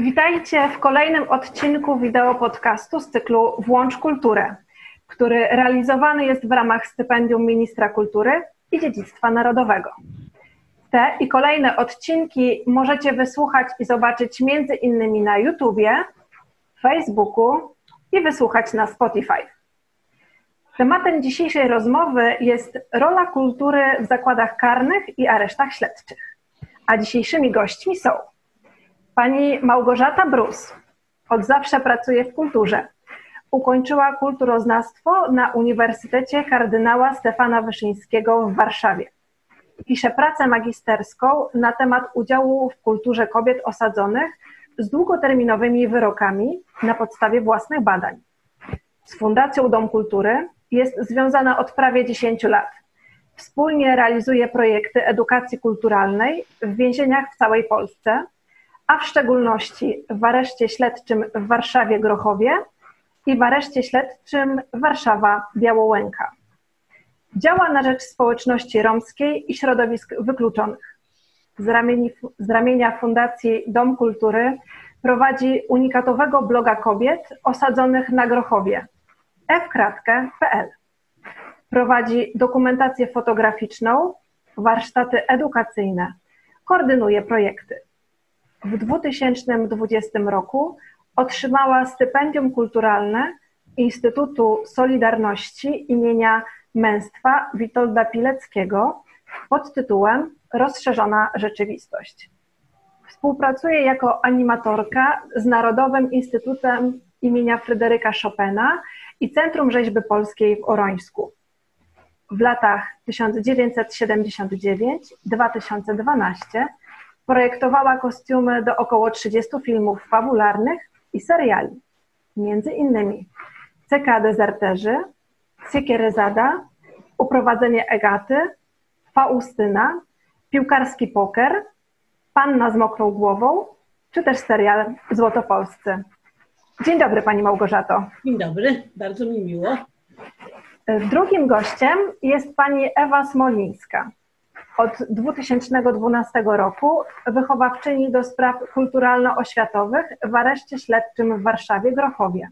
Witajcie w kolejnym odcinku wideo podcastu z cyklu Włącz Kulturę, który realizowany jest w ramach stypendium Ministra Kultury i Dziedzictwa Narodowego. Te i kolejne odcinki możecie wysłuchać i zobaczyć między innymi na YouTubie, Facebooku i wysłuchać na Spotify. Tematem dzisiejszej rozmowy jest rola kultury w zakładach karnych i aresztach śledczych. A dzisiejszymi gośćmi są pani Małgorzata Brus. Od zawsze pracuje w kulturze. Ukończyła kulturoznawstwo na Uniwersytecie Kardynała Stefana Wyszyńskiego w Warszawie. Pisze pracę magisterską na temat udziału w kulturze kobiet osadzonych z długoterminowymi wyrokami na podstawie własnych badań. Z Fundacją Dom Kultury jest związana od prawie 10 lat. Wspólnie realizuje projekty edukacji kulturalnej w więzieniach w całej Polsce, a w szczególności w areszcie śledczym w Warszawie Grochowie i w areszcie śledczym Warszawa Białołęka. Działa na rzecz społeczności romskiej i środowisk wykluczonych. Z, ramieni, z ramienia Fundacji Dom Kultury prowadzi unikatowego bloga kobiet osadzonych na Grochowie fkratkę.pl. Prowadzi dokumentację fotograficzną, warsztaty edukacyjne, koordynuje projekty. W 2020 roku otrzymała stypendium kulturalne Instytutu Solidarności imienia Męstwa Witolda Pileckiego pod tytułem Rozszerzona Rzeczywistość. Współpracuje jako animatorka z Narodowym Instytutem imienia Fryderyka Chopina i Centrum Rzeźby Polskiej w Orońsku. W latach 1979-2012 projektowała kostiumy do około 30 filmów fabularnych i seriali, między innymi CK Dezerterzy, Siekierezada, Uprowadzenie Egaty, Faustyna, Piłkarski Poker, Panna z mokrą głową, czy też serial Złotopolscy. Dzień dobry Pani Małgorzato. Dzień dobry, bardzo mi miło. Drugim gościem jest Pani Ewa Smolińska. Od 2012 roku wychowawczyni do spraw kulturalno-oświatowych w areszcie śledczym w Warszawie Grochowie.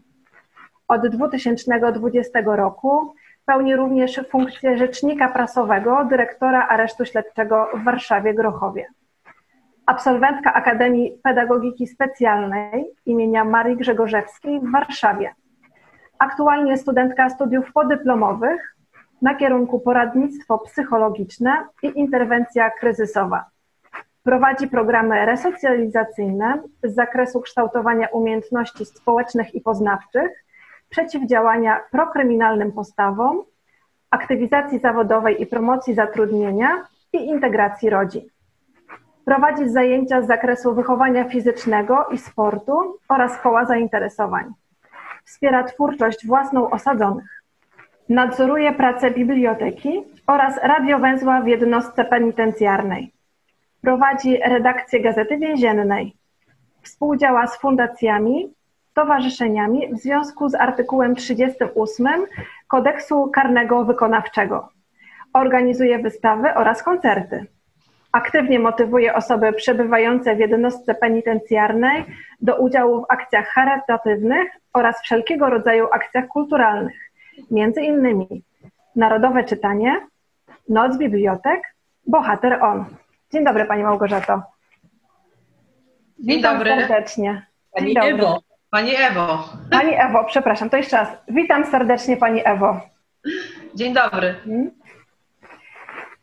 Od 2020 roku pełni również funkcję rzecznika prasowego dyrektora aresztu śledczego w Warszawie Grochowie absolwentka Akademii Pedagogiki Specjalnej imienia Marii Grzegorzewskiej w Warszawie. Aktualnie studentka studiów podyplomowych na kierunku poradnictwo psychologiczne i interwencja kryzysowa. Prowadzi programy resocjalizacyjne z zakresu kształtowania umiejętności społecznych i poznawczych, przeciwdziałania prokryminalnym postawom, aktywizacji zawodowej i promocji zatrudnienia i integracji rodzin. Prowadzi zajęcia z zakresu wychowania fizycznego i sportu oraz koła zainteresowań. Wspiera twórczość własną osadzonych. Nadzoruje pracę biblioteki oraz radiowęzła w jednostce penitencjarnej. Prowadzi redakcję Gazety Więziennej. Współdziała z fundacjami, stowarzyszeniami w związku z artykułem 38 Kodeksu Karnego Wykonawczego. Organizuje wystawy oraz koncerty. Aktywnie motywuje osoby przebywające w jednostce penitencjarnej do udziału w akcjach charytatywnych oraz wszelkiego rodzaju akcjach kulturalnych, między innymi Narodowe Czytanie, Noc Bibliotek, Bohater On. Dzień dobry Pani Małgorzato. Dzień Witam dobry. serdecznie. Pani Dzień Ewo. Dobry. Pani Ewo. Pani Ewo, przepraszam, to jeszcze raz. Witam serdecznie Pani Ewo. Dzień dobry. Hmm?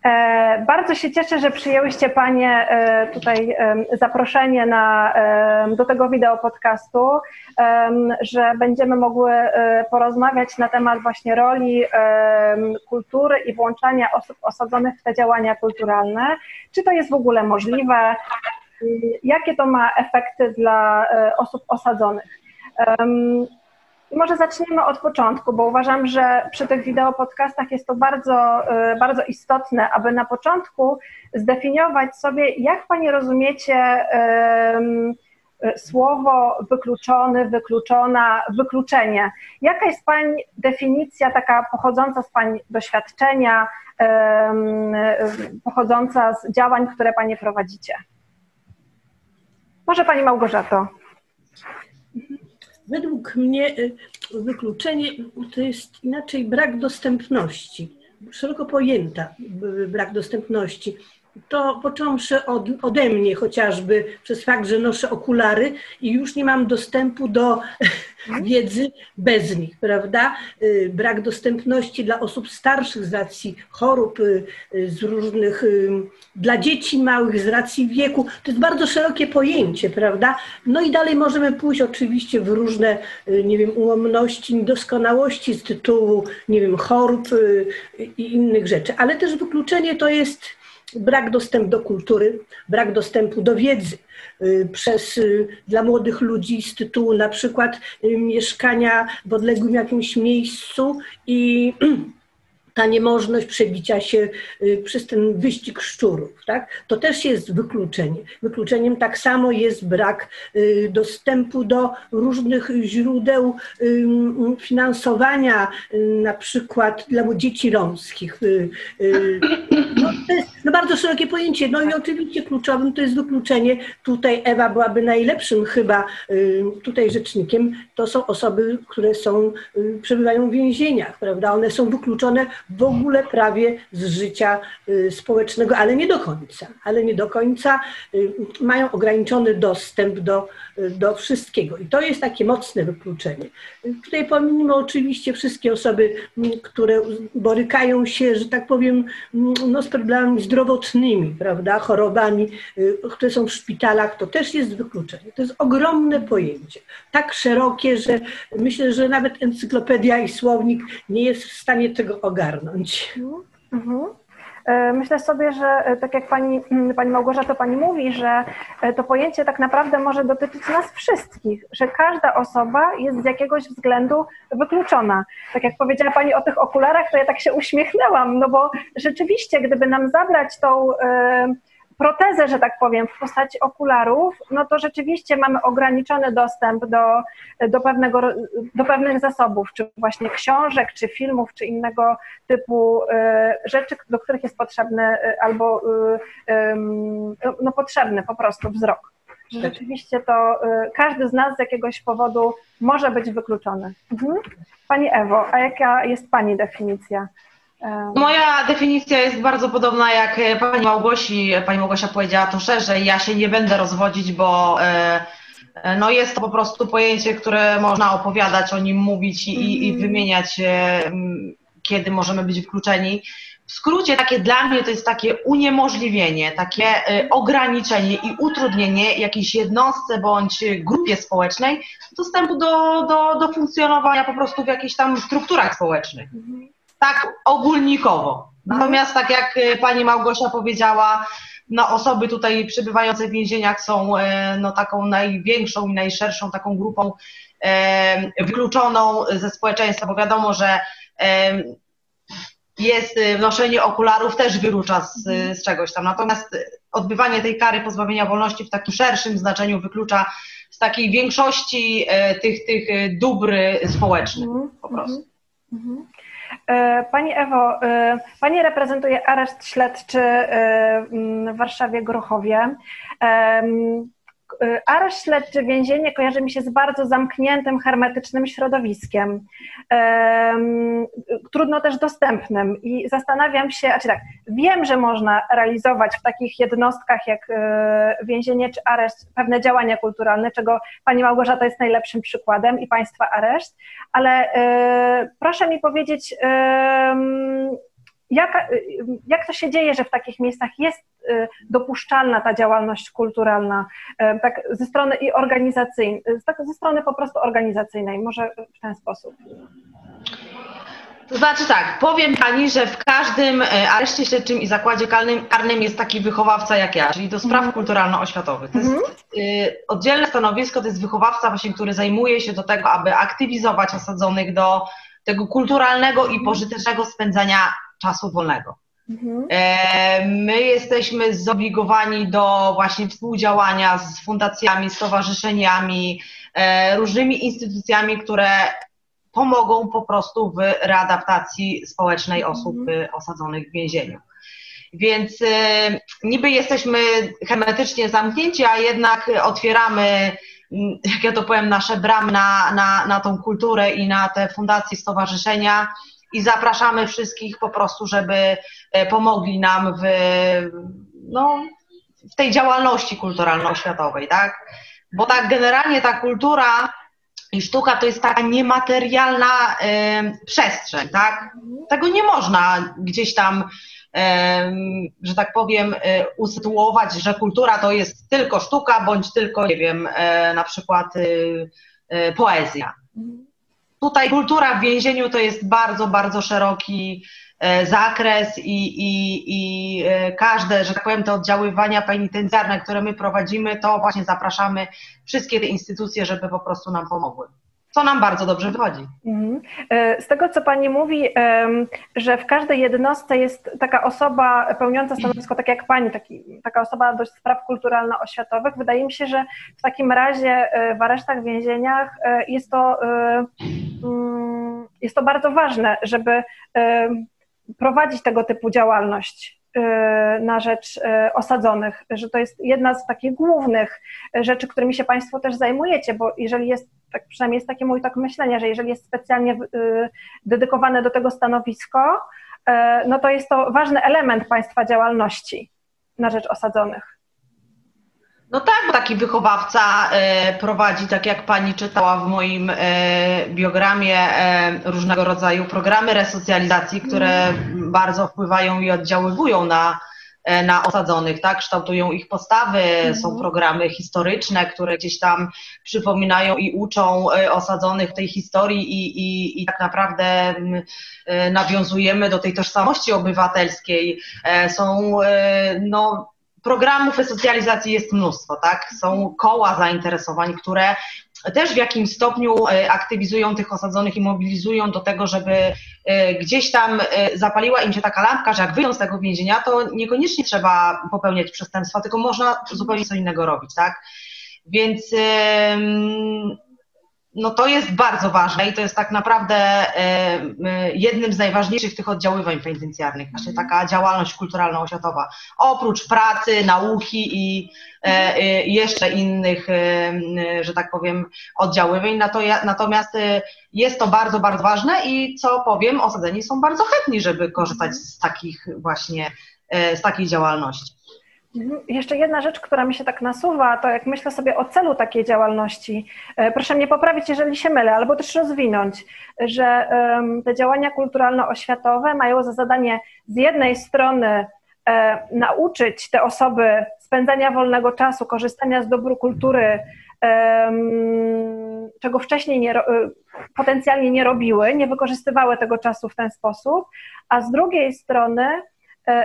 E, bardzo się cieszę, że przyjęłyście Panie e, tutaj zaproszenie na, do tego wideo podcastu, że będziemy mogły e, porozmawiać na temat właśnie roli kultury i włączania osób osadzonych w te działania kulturalne. Czy to jest w ogóle możliwe? Jakie to ma efekty dla osób osadzonych? Może zaczniemy od początku, bo uważam, że przy tych wideo podcastach jest to bardzo, y, bardzo istotne, aby na początku zdefiniować sobie, jak Pani rozumiecie y, słowo wykluczony, wykluczona, wykluczenie. Jaka jest Pani definicja taka pochodząca z Pani doświadczenia, pochodząca z działań, które Panie prowadzicie? Może Pani Małgorzato. Według mnie y, wykluczenie to jest inaczej brak dostępności, szeroko pojęta brak dostępności to począwszy od, ode mnie chociażby przez fakt, że noszę okulary i już nie mam dostępu do wiedzy bez nich, prawda? Y, brak dostępności dla osób starszych z racji chorób, y, y, z różnych, dla dzieci małych z racji wieku. To jest bardzo szerokie pojęcie, prawda? No i dalej możemy pójść oczywiście w różne, nie wiem, ułomności, niedoskonałości z tytułu, nie wiem, chorób i innych rzeczy. Ale też wykluczenie to jest brak dostępu do kultury, brak dostępu do wiedzy y, przez, y, dla młodych ludzi z tytułu na przykład y, mieszkania w odległym jakimś miejscu i ta niemożność przebicia się y, przez ten wyścig szczurów, tak? to też jest wykluczenie. Wykluczeniem tak samo jest brak y, dostępu do różnych źródeł finansowania, y, na przykład dla dzieci romskich. No, to jest no, bardzo szerokie pojęcie. No i oczywiście kluczowym to jest wykluczenie. Tutaj Ewa byłaby najlepszym chyba tutaj rzecznikiem. To są osoby, które są, przebywają w więzieniach, prawda? One są wykluczone w ogóle prawie z życia y, społecznego, ale nie do końca, ale nie do końca y, mają ograniczony dostęp do, y, do wszystkiego. I to jest takie mocne wykluczenie. Tutaj pomimo oczywiście wszystkie osoby, które borykają się, że tak powiem, no, z problemami zdrowotnymi, prawda, chorobami, które są w szpitalach, to też jest wykluczenie. To jest ogromne pojęcie, tak szerokie, że myślę, że nawet encyklopedia i słownik nie jest w stanie tego ogarnąć. Mhm. E, myślę sobie, że e, tak jak pani, mm, pani Małgorzata pani mówi, że e, to pojęcie tak naprawdę może dotyczyć nas wszystkich, że każda osoba jest z jakiegoś względu wykluczona. Tak jak powiedziała pani o tych okularach, to ja tak się uśmiechnęłam, no bo rzeczywiście, gdyby nam zabrać tą protezę, że tak powiem, w postaci okularów, no to rzeczywiście mamy ograniczony dostęp do, do, pewnego, do pewnych zasobów, czy właśnie książek, czy filmów, czy innego typu y, rzeczy, do których jest potrzebny y, albo y, no, potrzebny po prostu wzrok. Tak. rzeczywiście to każdy z nas z jakiegoś powodu może być wykluczony. Mhm. Pani Ewo, a jaka jest Pani definicja Moja definicja jest bardzo podobna jak e, pani Małgosi. Pani Małgosia powiedziała to szerzej. Ja się nie będę rozwodzić, bo e, e, no jest to po prostu pojęcie, które można opowiadać, o nim mówić i, i mhm. wymieniać, kiedy możemy być wykluczeni. W skrócie takie dla mnie to jest takie uniemożliwienie, takie ograniczenie i utrudnienie jakiejś jednostce bądź grupie społecznej dostępu do, do, do funkcjonowania po prostu w jakichś tam strukturach społecznych. Mhm tak ogólnikowo. Natomiast tak jak e, pani Małgosia powiedziała, no osoby tutaj przebywające w więzieniach są e, no, taką największą i najszerszą taką grupą e, wykluczoną ze społeczeństwa, bo wiadomo, że jest noszenie okularów też wyklucza z, z czegoś tam. Natomiast odbywanie tej kary pozbawienia wolności w takim szerszym znaczeniu wyklucza z takiej większości tych, tych dóbr społecznych po prostu. Mhm. E, pani Ewo, e, Pani reprezentuje areszt śledczy e, w Warszawie-Grochowie. Y, areszt śledczy, więzienie kojarzy mi się z bardzo zamkniętym, hermetycznym środowiskiem, trudno też dostępnym. I zastanawiam się, znaczy tak, wiem, że można realizować w takich jednostkach jak y, więzienie czy areszt pewne działania kulturalne, czego Pani Małgorzata jest najlepszym przykładem i Państwa areszt, ale y, proszę mi powiedzieć, jak, jak to się dzieje, że w takich miejscach jest y, dopuszczalna ta działalność kulturalna, y, tak ze strony i organizacyjnej, tak ze strony po prostu organizacyjnej, może w ten sposób? To znaczy tak, powiem Pani, że w każdym y, areszcie śledczym i zakładzie karnym, karnym jest taki wychowawca jak ja, czyli do spraw mm. kulturalno-oświatowych. To jest mm. y, oddzielne stanowisko, to jest wychowawca właśnie, który zajmuje się do tego, aby aktywizować osadzonych do tego kulturalnego i pożytecznego spędzania czasu wolnego. Mhm. E, my jesteśmy zobligowani do właśnie współdziałania z fundacjami, stowarzyszeniami, e, różnymi instytucjami, które pomogą po prostu w readaptacji społecznej mhm. osób e, osadzonych w więzieniu. Więc niby jesteśmy hermetycznie zamknięci, a jednak otwieramy jak ja to powiem, nasze bramy na, na, na tą kulturę i na te fundacje, stowarzyszenia i zapraszamy wszystkich po prostu, żeby pomogli nam w, no, w tej działalności kulturalno-oświatowej, tak? Bo tak generalnie ta kultura i sztuka to jest taka niematerialna y, przestrzeń, tak? Tego nie można gdzieś tam, y, że tak powiem, y, usytuować, że kultura to jest tylko sztuka, bądź tylko, nie wiem, na przykład poezja. Tutaj kultura w więzieniu to jest bardzo, bardzo szeroki E, zakres i, i, i e, każde, że tak powiem, te oddziaływania penitencjarne, które my prowadzimy, to właśnie zapraszamy wszystkie te instytucje, żeby po prostu nam pomogły co nam bardzo dobrze wychodzi. Mhm. E, z tego, co Pani mówi, że w każdej jednostce jest taka osoba pełniąca stanowisko, tak jak Pani, taki, taka osoba do spraw kulturalno-oświatowych, wydaje mi się, że w takim razie w aresztach, więzieniach jest to, mm, jest to bardzo ważne, żeby prowadzić tego typu działalność na rzecz y, osadzonych, że to jest jedna z takich głównych rzeczy, którymi się Państwo też zajmujecie, bo jeżeli jest, tak przynajmniej jest takie mój tak myślenie, że jeżeli jest specjalnie y, dedykowane do tego stanowisko, no to jest to ważny element Państwa działalności na rzecz osadzonych. No tak, bo taki wychowawca e, prowadzi, tak jak pani czytała w moim e, biogramie, e, różnego rodzaju programy resocjalizacji, które bardzo wpływają i oddziaływują na, na osadzonych, tak? Kształtują ich postawy, mm. są programy historyczne, które gdzieś tam przypominają i uczą osadzonych tej historii i, i, i tak naprawdę nawiązujemy do tej tożsamości obywatelskiej. Są no, programów resocjalizacji jest mnóstwo, tak? Są koła zainteresowań, które też w jakimś stopniu e, aktywizują tych osadzonych i mobilizują do tego, żeby e, gdzieś tam e, zapaliła im się taka lampka, że jak wyjdą z tego więzienia, to niekoniecznie trzeba popełniać przestępstwa, tylko można zupełnie co innego robić, tak? Więc no to jest bardzo ważne i to jest tak naprawdę e, e, jednym z najważniejszych tych oddziaływań penitencjarnych, właśnie mhm. taka działalność kulturalno-oświatowa. Oprócz pracy, nauki i e, jeszcze innych, że tak powiem, oddziaływań. Natomiast jest to bardzo, bardzo ważne i co powiem, osadzeni są bardzo chętni, żeby korzystać z takich właśnie, z takiej działalności. Jeszcze jedna rzecz, która mi się tak nasuwa, to jak myślę sobie o celu takiej działalności, e, proszę mnie poprawić, jeżeli się mylę, albo też rozwinąć, że te działania kulturalno-oświatowe mają za zadanie z jednej strony e, nauczyć te osoby spędzania wolnego czasu, korzystania z dóbr kultury, czego wcześniej nie, potencjalnie nie robiły, nie wykorzystywały tego czasu w ten sposób, a z drugiej strony E,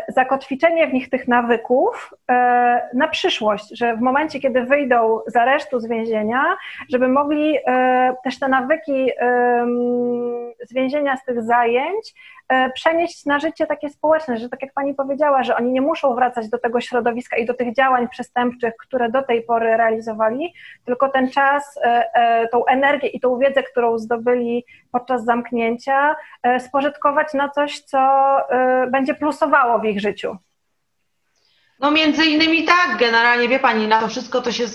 zakotwiczenie w nich tych nawyków e, na przyszłość, że w momencie, kiedy wyjdą z aresztu, z więzienia, żeby mogli e, też te nawyki z więzienia, z tych zajęć przenieść na życie takie społeczne, że tak jak Pani powiedziała, że oni nie muszą wracać do tego środowiska i do tych działań przestępczych, które do tej pory realizowali, tylko ten czas, tą energię i tą wiedzę, którą zdobyli podczas zamknięcia, spożytkować na coś, co będzie plusowało w ich życiu? No między innymi tak, generalnie wie Pani, na to wszystko to się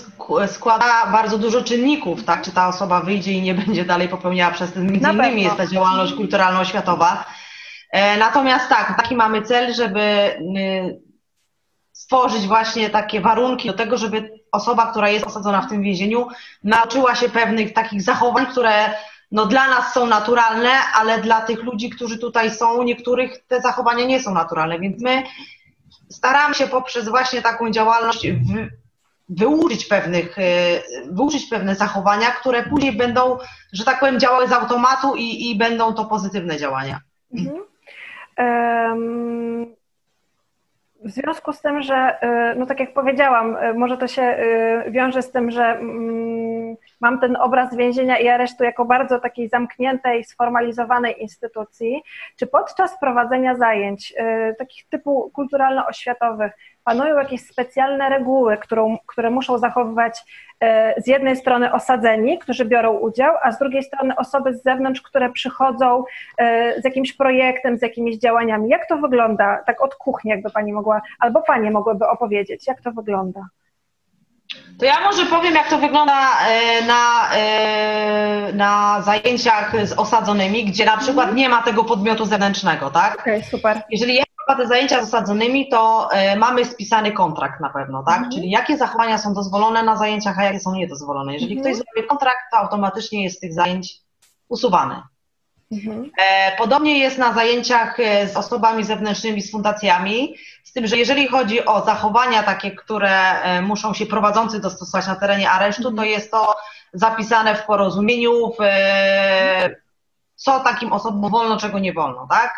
składa bardzo dużo czynników, tak, czy ta osoba wyjdzie i nie będzie dalej popełniała przestępstw, między innymi jest ta działalność kulturalno-oświatowa. E, natomiast tak, taki mamy cel, żeby y, stworzyć właśnie takie warunki do tego, żeby osoba, która jest osadzona w tym więzieniu, nauczyła się pewnych takich zachowań, które no dla nas są naturalne, ale dla tych ludzi, którzy tutaj są, niektórych te zachowania nie są naturalne, więc my staramy się poprzez właśnie taką działalność wy, wyuczyć pewnych, y, wyuczyć pewne zachowania, które później będą, że tak powiem, działały z automatu i, i będą to pozytywne działania. Mhm. W związku z tym, że, y, no tak jak powiedziałam, y, może to się y, wiąże z tym, że mm, mam ten obraz więzienia i aresztu jako bardzo takiej zamkniętej, sformalizowanej instytucji. Czy podczas prowadzenia zajęć takich typu kulturalno-oświatowych panują jakieś specjalne reguły, którą, które muszą zachowywać e, z jednej strony osadzeni, którzy biorą udział, a z drugiej strony osoby z zewnątrz, które przychodzą e, z jakimś projektem, z jakimiś działaniami. Jak to wygląda? Tak od kuchni, jakby Pani mogła, albo Panie mogłyby opowiedzieć, jak to wygląda? To ja może powiem, jak to wygląda e, na, na zajęciach z osadzonymi, gdzie na przykład nie ma tego podmiotu zewnętrznego, tak? Okej, super. Jeżeli ja prowadzę zajęcia z osadzonymi, to e, mamy spisany kontrakt na pewno, tak? Mhm. Czyli jakie zachowania są dozwolone na zajęciach, a jakie są niedozwolone. Jeżeli Mhm. ktoś zrobi kontrakt, to automatycznie jest z tych zajęć usuwany. Mhm. E, Podobnie jest na zajęciach e, z osobami zewnętrznymi, z fundacjami, z tym, że jeżeli chodzi o zachowania takie, które muszą się prowadzący dostosować na terenie aresztu, to jest to zapisane w porozumieniu, w, co takim osobom wolno, czego nie wolno, tak?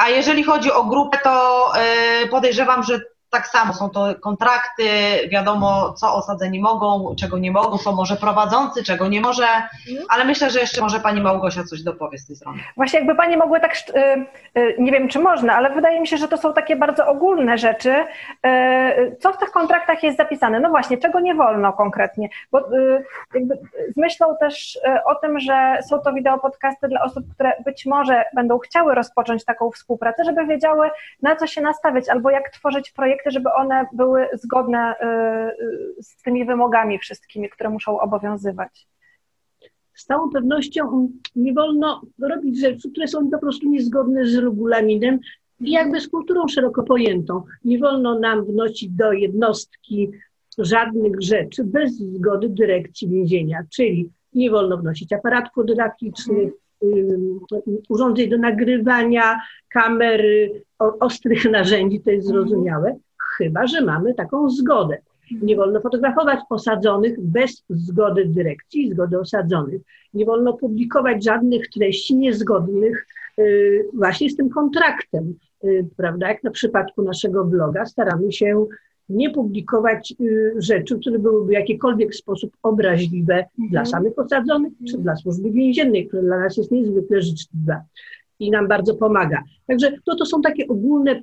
A jeżeli chodzi o grupę, to e, podejrzewam, że tak samo są to kontrakty, wiadomo, co osadzeni mogą, czego nie mogą, co może prowadzący, czego nie może, ale myślę, że jeszcze może pani Małgosia coś dopowie z tej strony. Właśnie jakby Panie mogły tak, y, y, nie wiem czy można, ale wydaje mi się, że to są takie bardzo ogólne rzeczy. Y, Co w tych kontraktach jest zapisane? No właśnie, czego nie wolno konkretnie? Bo jakby z myślą też o tym, że są to wideopodcasty dla osób, które być może będą chciały rozpocząć taką współpracę, żeby wiedziały na co się nastawiać albo jak tworzyć projekty, żeby one były zgodne y, y, z tymi wymogami wszystkimi, które muszą obowiązywać. Z całą pewnością nie wolno robić rzeczy, które są po prostu niezgodne z regulaminem i jakby z kulturą szeroko pojętą. Nie wolno nam wnosić do jednostki żadnych rzeczy bez zgody dyrekcji więzienia, czyli nie wolno wnosić aparatów fotograficznych, ym, urządzeń do nagrywania, kamery, o, ostrych narzędzi, to jest zrozumiałe, chyba że mamy taką zgodę. Nie wolno fotografować osadzonych bez zgody dyrekcji zgody osadzonych. Nie wolno publikować żadnych treści niezgodnych y, właśnie z tym kontraktem. y, Prawda? Jak na przypadku naszego bloga staramy się nie publikować y, rzeczy, które byłyby w jakikolwiek sposób obraźliwe dla samych osadzonych czy dla służby więziennej, która dla nas jest niezwykle życzliwa i nam bardzo pomaga. Także to, to są takie ogólne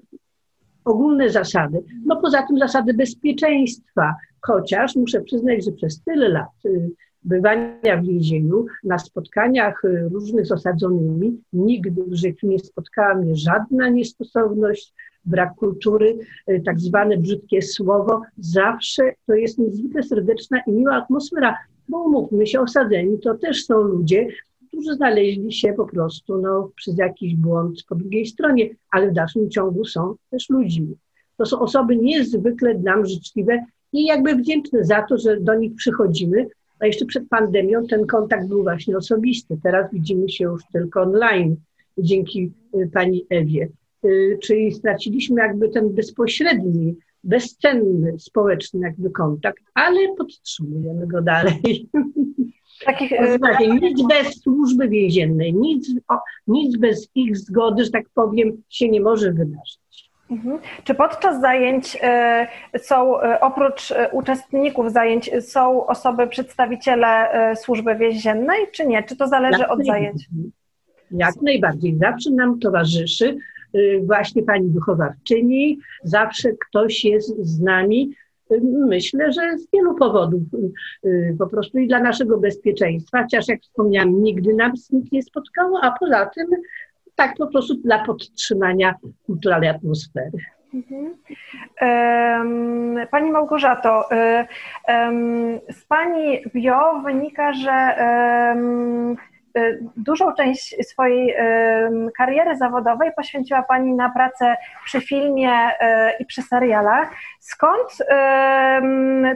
ogólne zasady. No poza tym zasady bezpieczeństwa, chociaż muszę przyznać, że przez tyle lat y, bywania w więzieniu, na spotkaniach y, różnych z osadzonymi, nigdy w życiu nie spotkała mnie żadna niestosowność, brak kultury, y, tak zwane brzydkie słowo. Zawsze to jest niezwykle serdeczna i miła atmosfera, bo umówmy się, osadzeni to też są ludzie, którzy znaleźli się po prostu no, przez jakiś błąd po drugiej stronie, ale w dalszym ciągu są też ludźmi. To są osoby niezwykle nam życzliwe i jakby wdzięczne za to, że do nich przychodzimy. A jeszcze przed pandemią ten kontakt był właśnie osobisty. Teraz widzimy się już tylko online dzięki y, pani Ewie. Y, Czyli straciliśmy jakby ten bezpośredni, bezcenny społeczny jakby kontakt, ale podtrzymujemy go dalej. Takich, y, Słuchajcie, nic bez służby więziennej, nic, nic bez ich zgody, że tak powiem, się nie może wydarzyć. Mhm. Czy podczas zajęć y, są, y, oprócz y, uczestników zajęć, są osoby, przedstawiciele służby więziennej, czy nie? Czy to zależy Jak od zajęć? Jak najbardziej. Zawsze nam towarzyszy właśnie pani wychowawczyni, zawsze ktoś jest z nami. Myślę, że z wielu powodów, y, y, po prostu i dla naszego bezpieczeństwa, chociaż jak wspomniałam, nigdy nas nic nie spotkało, a poza tym tak po prostu dla podtrzymania kulturalnej atmosfery. Mhm. Pani Małgorzato, y, z Pani bio wynika, że dużą część swojej em, kariery zawodowej poświęciła Pani na pracę przy filmie y, i przy serialach. Skąd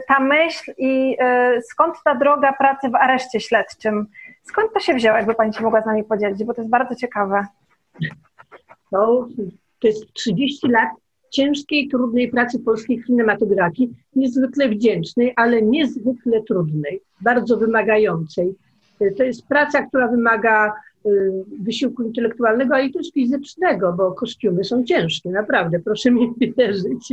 ta myśl i y, skąd ta droga pracy w areszcie śledczym? Skąd to się wzięło, jakby Pani się mogła z nami podzielić, bo to jest bardzo ciekawe. To jest 30 lat ciężkiej, trudnej pracy polskiej kinematografii, niezwykle wdzięcznej, ale niezwykle trudnej, bardzo wymagającej. To jest praca, która wymaga y, wysiłku intelektualnego, ale i też fizycznego, bo kostiumy są ciężkie, naprawdę, proszę mi wierzyć.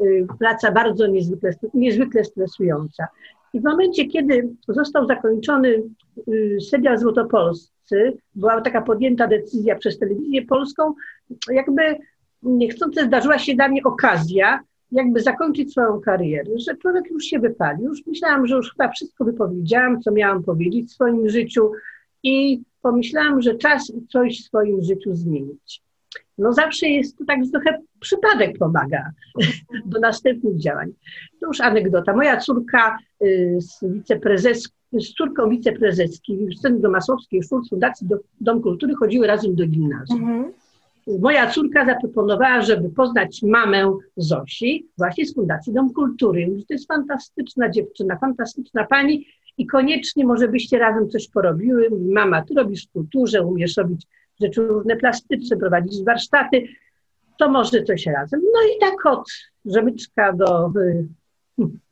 Y, Praca bardzo niezwykle, niezwykle stresująca. I w momencie, kiedy został zakończony y, serial Złotopolscy, była taka podjęta decyzja przez telewizję polską, jakby niechcący zdarzyła się dla mnie okazja, jakby zakończyć swoją karierę, że człowiek już się wypalił. Już myślałam, że już chyba wszystko wypowiedziałam, co miałam powiedzieć w swoim życiu i pomyślałam, że czas coś w swoim życiu zmienić. no zawsze jest to tak trochę przypadek pomaga do następnych działań. To już anegdota. Moja córka y, z wiceprezes, z córką wiceprezeski w Centrum Masłowskiej Fundacji Dom Kultury chodziły razem do gimnazjum. Mhm. Moja córka zaproponowała, żeby poznać mamę Zosi właśnie z Fundacji Dom Kultury. Mówi, to jest fantastyczna dziewczyna, fantastyczna pani i koniecznie może byście razem coś porobiły. Mama, ty robisz w kulturze, umiesz robić rzeczy różne plastyczne, prowadzić warsztaty, to może coś razem. No i tak od rzemyczka do y,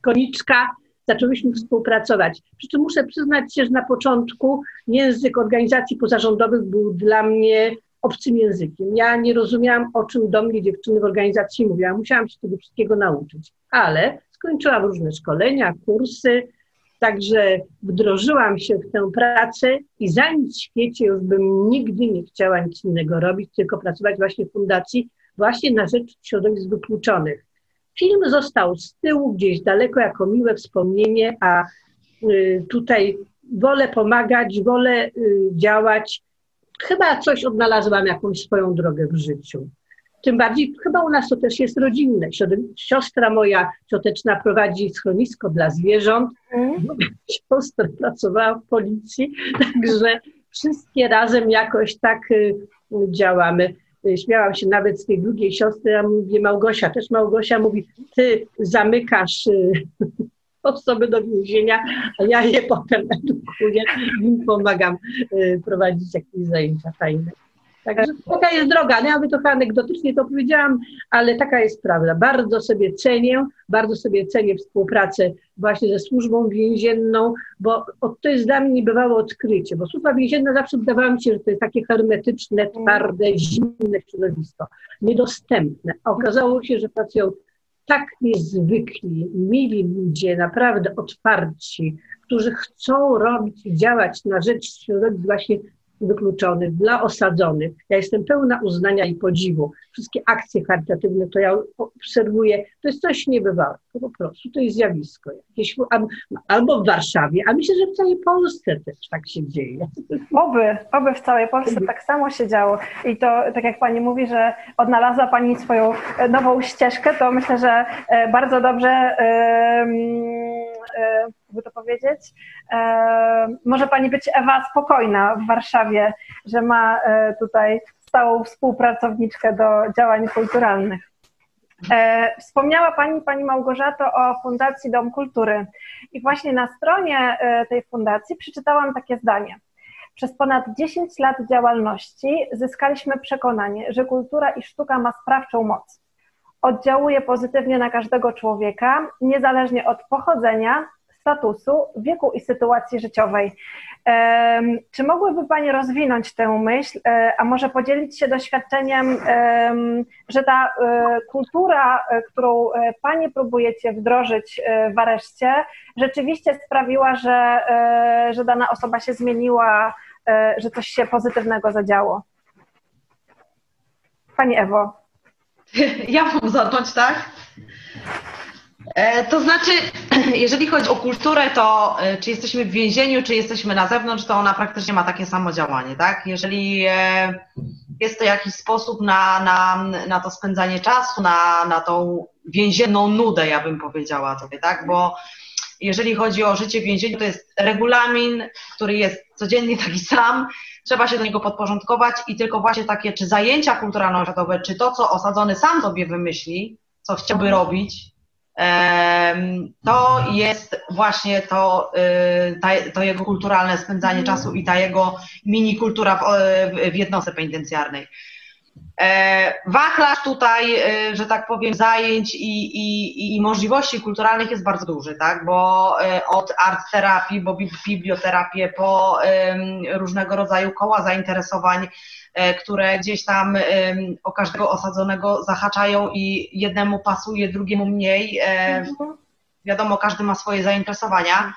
koniczka zaczęłyśmy współpracować. Przy czym muszę przyznać się, że na początku język organizacji pozarządowych był dla mnie obcym językiem. Ja nie rozumiałam, o czym do mnie dziewczyny w organizacji mówią. Musiałam się tego wszystkiego nauczyć. Ale skończyłam różne szkolenia, kursy, Także wdrożyłam się w tę pracę i za nic w świecie już bym nigdy nie chciała nic innego robić, tylko pracować właśnie w fundacji, właśnie na rzecz środowisk wykluczonych. Film został z tyłu, gdzieś daleko, jako miłe wspomnienie, a y, tutaj wolę pomagać, wolę y, działać. Chyba coś odnalazłam, jakąś swoją drogę w życiu. Tym bardziej chyba u nas to też jest rodzinne. Siostra moja cioteczna prowadzi schronisko dla zwierząt. Mm. Siostra pracowała w policji, także wszystkie razem jakoś tak y, działamy. Śmiałam się nawet z tej drugiej siostry, ja mówię Małgosia, też Małgosia mówi, ty zamykasz y, osoby do więzienia, a ja je potem edukuję, im pomagam y, prowadzić jakieś zajęcia fajne. Także taka jest droga. No ja by trochę anegdotycznie to powiedziałam, ale taka jest prawda. Bardzo sobie cenię, bardzo sobie cenię współpracę właśnie ze służbą więzienną, bo to jest dla mnie niebywałe odkrycie, bo służba więzienna zawsze wydawała mi się, że to jest takie hermetyczne, twarde, zimne środowisko, niedostępne. A okazało się, że pracują tak niezwykli, mili ludzie, naprawdę otwarci, którzy chcą robić i działać na rzecz środowisk właśnie wykluczonych, dla osadzonych. Ja jestem pełna uznania i podziwu. Wszystkie akcje charytatywne, to ja obserwuję, to jest coś niebywałego, po prostu to jest zjawisko. Jakieś, albo w Warszawie, a myślę, że w całej Polsce też tak się dzieje. Oby, oby w całej Polsce tak samo się działo. I to, tak jak Pani mówi, że odnalazła Pani swoją e, nową ścieżkę, to myślę, że e, bardzo dobrze jakby to powiedzieć, może Pani być Ewa spokojna w Warszawie, że ma e, tutaj stałą współpracowniczkę do działań kulturalnych. E, wspomniała Pani, Pani Małgorzato, o Fundacji Dom Kultury. I właśnie na stronie e, tej fundacji przeczytałam takie zdanie. Przez ponad 10 lat działalności zyskaliśmy przekonanie, że kultura i sztuka ma sprawczą moc. Oddziałuje pozytywnie na każdego człowieka, niezależnie od pochodzenia, statusu, wieku i sytuacji życiowej. Czy mogłyby Pani rozwinąć tę myśl, e, a może podzielić się doświadczeniem, że ta e, kultura, e, którą Panie próbujecie wdrożyć w areszcie, rzeczywiście sprawiła, że, że dana osoba się zmieniła, że coś się pozytywnego zadziało? Pani Ewo. Ja mam zacząć, tak? E, to znaczy, jeżeli chodzi o kulturę, to e, czy jesteśmy w więzieniu, czy jesteśmy na zewnątrz, to ona praktycznie ma takie samo działanie, tak? Jeżeli e, jest to jakiś sposób na, na, na to spędzanie czasu, na, na tą więzienną nudę, ja bym powiedziała sobie, tak? Bo jeżeli chodzi o życie w więzieniu, to jest regulamin, który jest codziennie taki sam, trzeba się do niego podporządkować i tylko właśnie takie, czy zajęcia kulturalno-oświatowe, czy to, co osadzony sam sobie wymyśli, co chciałby robić, to jest właśnie to, y, to jego kulturalne spędzanie czasu i ta jego mini kultura w, w jednostce penitencjarnej. E, wachlarz tutaj, y, że tak powiem, zajęć i, i, i możliwości kulturalnych jest bardzo duży, tak? bo y, od art terapii, bo biblioterapię, po różnego rodzaju koła zainteresowań, E, które gdzieś tam o każdego osadzonego zahaczają i jednemu pasuje, drugiemu mniej. E, mhm. Wiadomo, każdy ma swoje zainteresowania.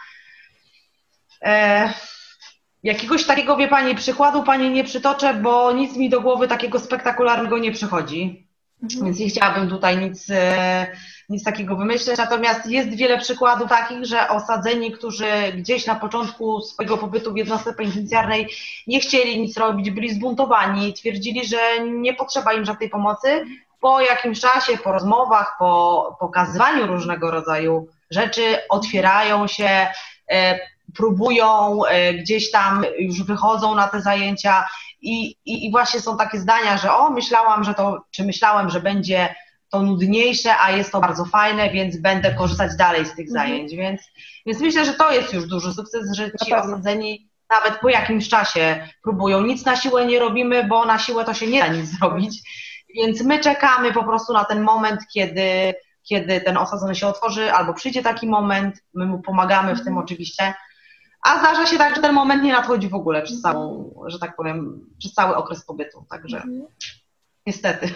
Jakiegoś takiego, wie Pani, przykładu Pani nie przytoczę, bo nic mi do głowy takiego spektakularnego nie przychodzi. Mhm. Więc nie chciałabym tutaj nic, e, nic takiego wymyśleć. Natomiast jest wiele przykładów takich, że osadzeni, którzy gdzieś na początku swojego pobytu w jednostce penitencjarnej nie chcieli nic robić, byli zbuntowani, twierdzili, że nie potrzeba im żadnej pomocy. Po jakimś czasie, po rozmowach, po pokazywaniu różnego rodzaju rzeczy, otwierają się, e, próbują, e, gdzieś tam już wychodzą na te zajęcia i, i, i właśnie są takie zdania, że o, myślałam, że to, czy myślałem, że będzie to nudniejsze, a jest to bardzo fajne, więc będę korzystać dalej z tych mhm. zajęć. Więc, więc myślę, że to jest już duży sukces, że ci osadzeni nawet po jakimś czasie próbują. Nic na siłę nie robimy, bo na siłę to się nie da nic zrobić. Więc my czekamy po prostu na ten moment, kiedy, kiedy ten osadzony się otworzy, albo przyjdzie taki moment, my mu pomagamy w tym mhm. oczywiście. A zdarza się tak, że ten moment nie nadchodzi w ogóle przez całą, że tak powiem, przez cały okres pobytu. Także mhm. niestety.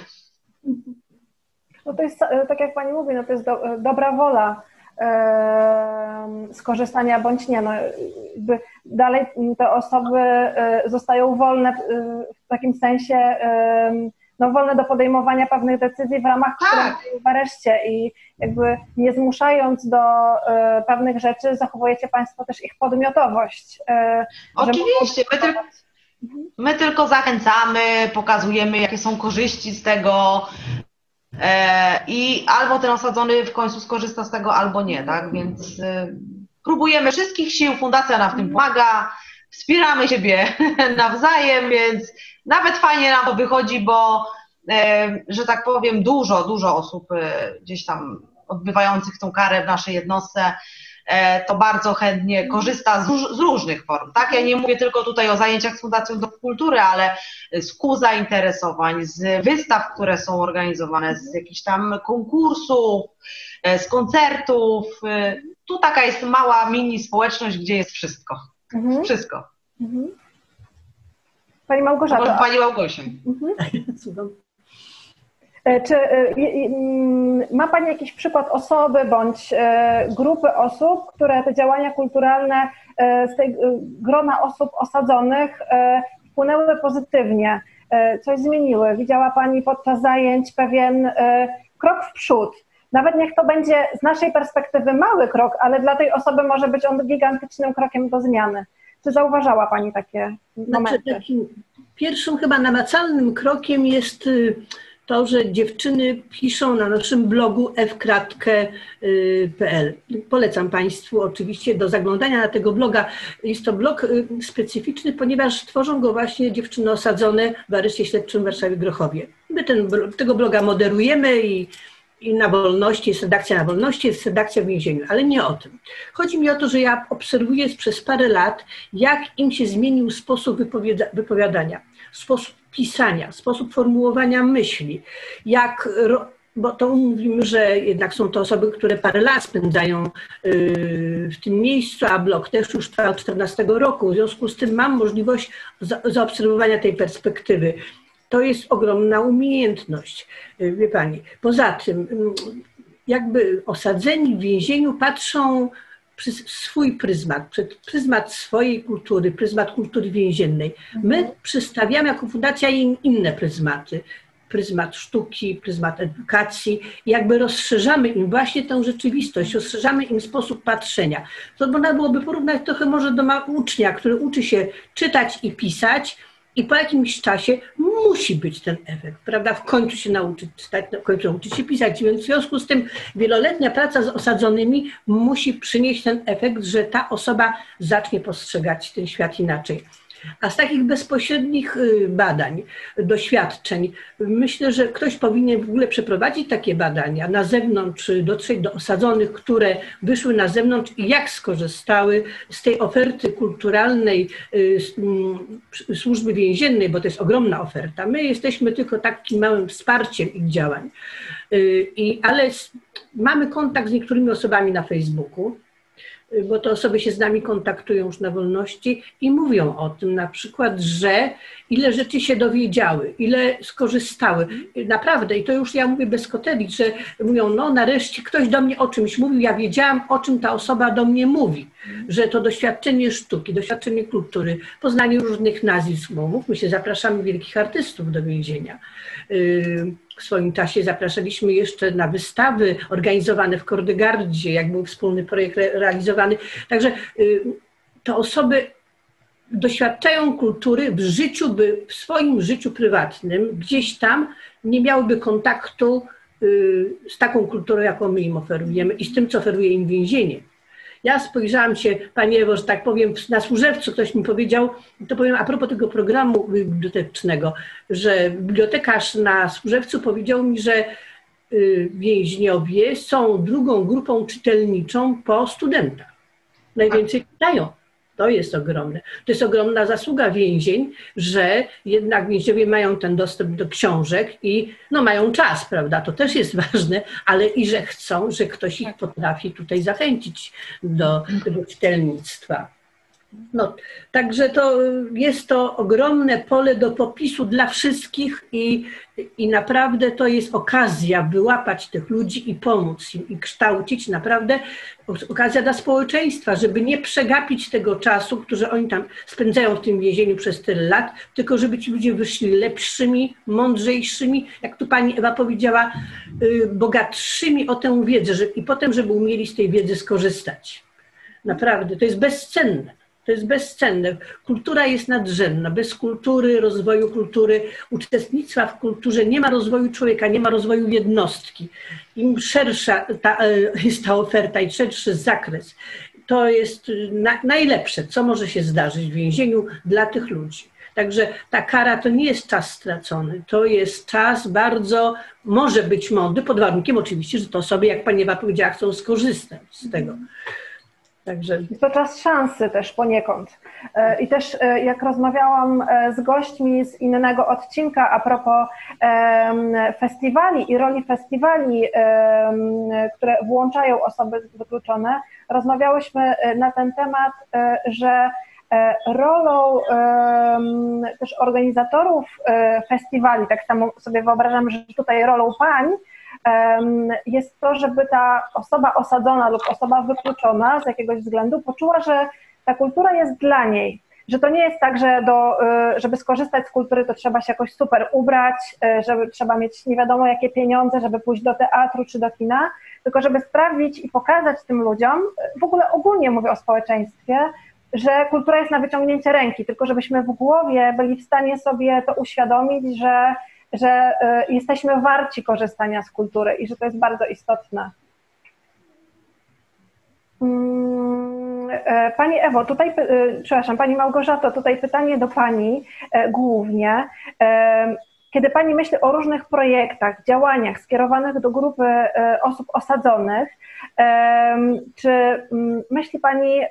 No to jest, e, tak jak Pani mówi, no to jest do, e, dobra wola e, skorzystania bądź nie. No, jakby dalej te osoby zostają wolne w, takim sensie e, no, wolne do podejmowania pewnych decyzji w ramach tak. w areszcie i jakby nie zmuszając do y, pewnych rzeczy, zachowujecie Państwo też ich podmiotowość. Y, Oczywiście, my, tylko, my tylko zachęcamy, pokazujemy, jakie są korzyści z tego, e, i albo ten osadzony w końcu skorzysta z tego, albo nie, tak? Więc próbujemy wszystkich sił, fundacja nam w tym pomaga, wspieramy siebie nawzajem, więc nawet fajnie nam to wychodzi, bo e, że tak powiem, dużo, dużo osób e, gdzieś tam odbywających tą karę w naszej jednostce e, to bardzo chętnie korzysta z, różnych form. Tak? Ja nie mówię tylko tutaj o zajęciach z Fundacją do Kultury, ale z kół zainteresowań, z wystaw, które są organizowane, z jakichś tam konkursów, z koncertów. Tu taka jest mała mini społeczność, gdzie jest wszystko. Mhm. Wszystko. Mhm. Pani Małgorzata. Może Pani Małgosiu. Mhm. E, czy e, ma Pani jakiś przykład osoby bądź e, grupy osób, które te działania kulturalne z tej grona osób osadzonych wpłynęły pozytywnie, coś zmieniły? Widziała Pani podczas zajęć pewien krok w przód? Nawet niech to będzie z naszej perspektywy mały krok, ale dla tej osoby może być on gigantycznym krokiem do zmiany. Czy zauważała Pani takie znaczy, momenty? Znaczy, takim pierwszym chyba namacalnym krokiem jest y, to, że dziewczyny piszą na naszym blogu fkratkę.pl. Polecam Państwu oczywiście do zaglądania na tego bloga. Jest to blog y, specyficzny, ponieważ tworzą go właśnie dziewczyny osadzone w areszcie śledczym w Warszawie-Grochowie. My ten, tego bloga moderujemy i i na wolności, jest redakcja na wolności, jest redakcja w więzieniu, ale nie o tym. Chodzi mi o to, że ja obserwuję przez parę lat, jak im się zmienił sposób wypowiadania, sposób pisania, sposób formułowania myśli, jak bo to mówimy, że jednak są to osoby, które parę lat spędzają y, w tym miejscu, a blok też już trwa od 14 roku. W związku z tym mam możliwość zaobserwowania tej perspektywy. To jest ogromna umiejętność, y, wie Pani. Poza tym, mm, jakby osadzeni w więzieniu patrzą przez swój pryzmat, przez pryzmat swojej kultury, pryzmat kultury więziennej. My mhm. przedstawiamy jako fundacja im inne pryzmaty. Pryzmat sztuki, pryzmat edukacji, jakby rozszerzamy im właśnie tę rzeczywistość, rozszerzamy im sposób patrzenia. To można byłoby porównać trochę może do ucznia, który uczy się czytać i pisać, i po jakimś czasie musi być ten efekt, prawda? W końcu się nauczyć czytać, w końcu nauczyć się pisać. Więc w związku z tym wieloletnia praca z osadzonymi musi przynieść ten efekt, że ta osoba zacznie postrzegać ten świat inaczej. A z takich bezpośrednich y, badań, doświadczeń, myślę, że ktoś powinien w ogóle przeprowadzić takie badania na zewnątrz, dotrzeć do osadzonych, które wyszły na zewnątrz i jak skorzystały z tej oferty kulturalnej y, służby więziennej, bo to jest ogromna oferta. My jesteśmy tylko takim małym wsparciem ich działań. Y, I, ale mamy kontakt z niektórymi osobami na Facebooku bo te osoby się z nami kontaktują już na wolności i mówią o tym na przykład, że ile rzeczy się dowiedziały, ile skorzystały. Naprawdę, i to już ja mówię bez kotelik, że mówią, no nareszcie ktoś do mnie o czymś mówił, ja wiedziałam, o czym ta osoba do mnie mówi, że to doświadczenie sztuki, doświadczenie kultury, poznanie różnych nazwisk, bo mówmy się, zapraszamy wielkich artystów do więzienia. W swoim czasie zapraszaliśmy jeszcze na wystawy organizowane w Kordegardzie, jak był wspólny projekt realizowany. Także y, to osoby doświadczają kultury w życiu, by w swoim życiu prywatnym gdzieś tam nie miałyby kontaktu y, z taką kulturą, jaką my im oferujemy i z tym, co oferuje im więzienie. Ja spojrzałam się, Pani Ewo, że tak powiem, na służewcu ktoś mi powiedział, to powiem a propos tego programu bibliotecznego, że bibliotekarz na służewcu powiedział mi, że y, więźniowie są drugą grupą czytelniczą po studentach. Najwięcej czytają. To jest ogromne. To jest ogromna zasługa więzień, że jednak więźniowie mają ten dostęp do książek i no, mają czas, prawda? To też jest ważne, ale i że chcą, że ktoś ich potrafi tutaj zachęcić do tego czytelnictwa. No, także to jest to ogromne pole do popisu dla wszystkich i, i naprawdę to jest okazja wyłapać tych ludzi i pomóc im i kształcić naprawdę okazja dla społeczeństwa, żeby nie przegapić tego czasu, który oni tam spędzają w tym więzieniu przez tyle lat, tylko żeby ci ludzie wyszli lepszymi, mądrzejszymi, jak tu pani Ewa powiedziała, y, bogatszymi o tę wiedzę że, i potem, żeby umieli z tej wiedzy skorzystać. Naprawdę, to jest bezcenne. To jest bezcenne. Kultura jest nadrzędna. Bez kultury, rozwoju kultury, uczestnictwa w kulturze nie ma rozwoju człowieka, nie ma rozwoju jednostki. Im szersza ta, e, jest ta oferta i szerszy zakres, to jest na, najlepsze, co może się zdarzyć w więzieniu dla tych ludzi. Także ta kara to nie jest czas stracony, to jest czas bardzo, może być mądry, pod warunkiem oczywiście, że to osoby, jak pani Ewa powiedziała, chcą skorzystać z tego. Także... To czas szansy też poniekąd. E, I też e, jak rozmawiałam e, z gośćmi z innego odcinka a propos festiwali i roli festiwali, które włączają osoby wykluczone, rozmawiałyśmy na ten temat, że rolą też organizatorów festiwali, tak samo sobie wyobrażam, że tutaj rolą pań, jest to, żeby ta osoba osadzona lub osoba wykluczona z jakiegoś względu poczuła, że ta kultura jest dla niej. Że to nie jest tak, że do, y, żeby skorzystać z kultury, to trzeba się jakoś super ubrać, y, żeby trzeba mieć nie wiadomo jakie pieniądze, żeby pójść do teatru czy do kina, tylko żeby sprawdzić i pokazać tym ludziom, w ogóle ogólnie mówię o społeczeństwie, że kultura jest na wyciągnięcie ręki, tylko żebyśmy w głowie byli w stanie sobie to uświadomić, że że e, jesteśmy warci korzystania z kultury i że to jest bardzo istotne. Mm, e, pani Ewo, tutaj, e, przepraszam, Pani Małgorzato, tutaj pytanie do Pani głównie. Kiedy Pani myśli o różnych projektach, działaniach skierowanych do grupy osób osadzonych, czy mm, myśli Pani,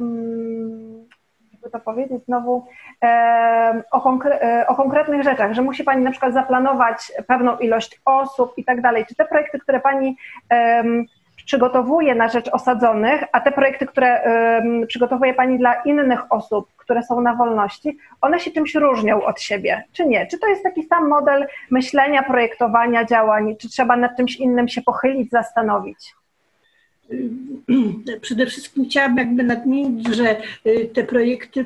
mm, jakby to powiedzieć znowu, o, konkre e, o, konkretnych rzeczach, że musi Pani na przykład zaplanować pewną ilość osób i tak dalej. Czy te projekty, które Pani przygotowuje na rzecz osadzonych, a te projekty, które przygotowuje Pani dla innych osób, które są na wolności, one się czymś różnią od siebie, czy nie? Czy to jest taki sam model myślenia, projektowania działań, czy trzeba nad czymś innym się pochylić, zastanowić? Przede wszystkim chciałabym jakby nadmienić, że y, te projekty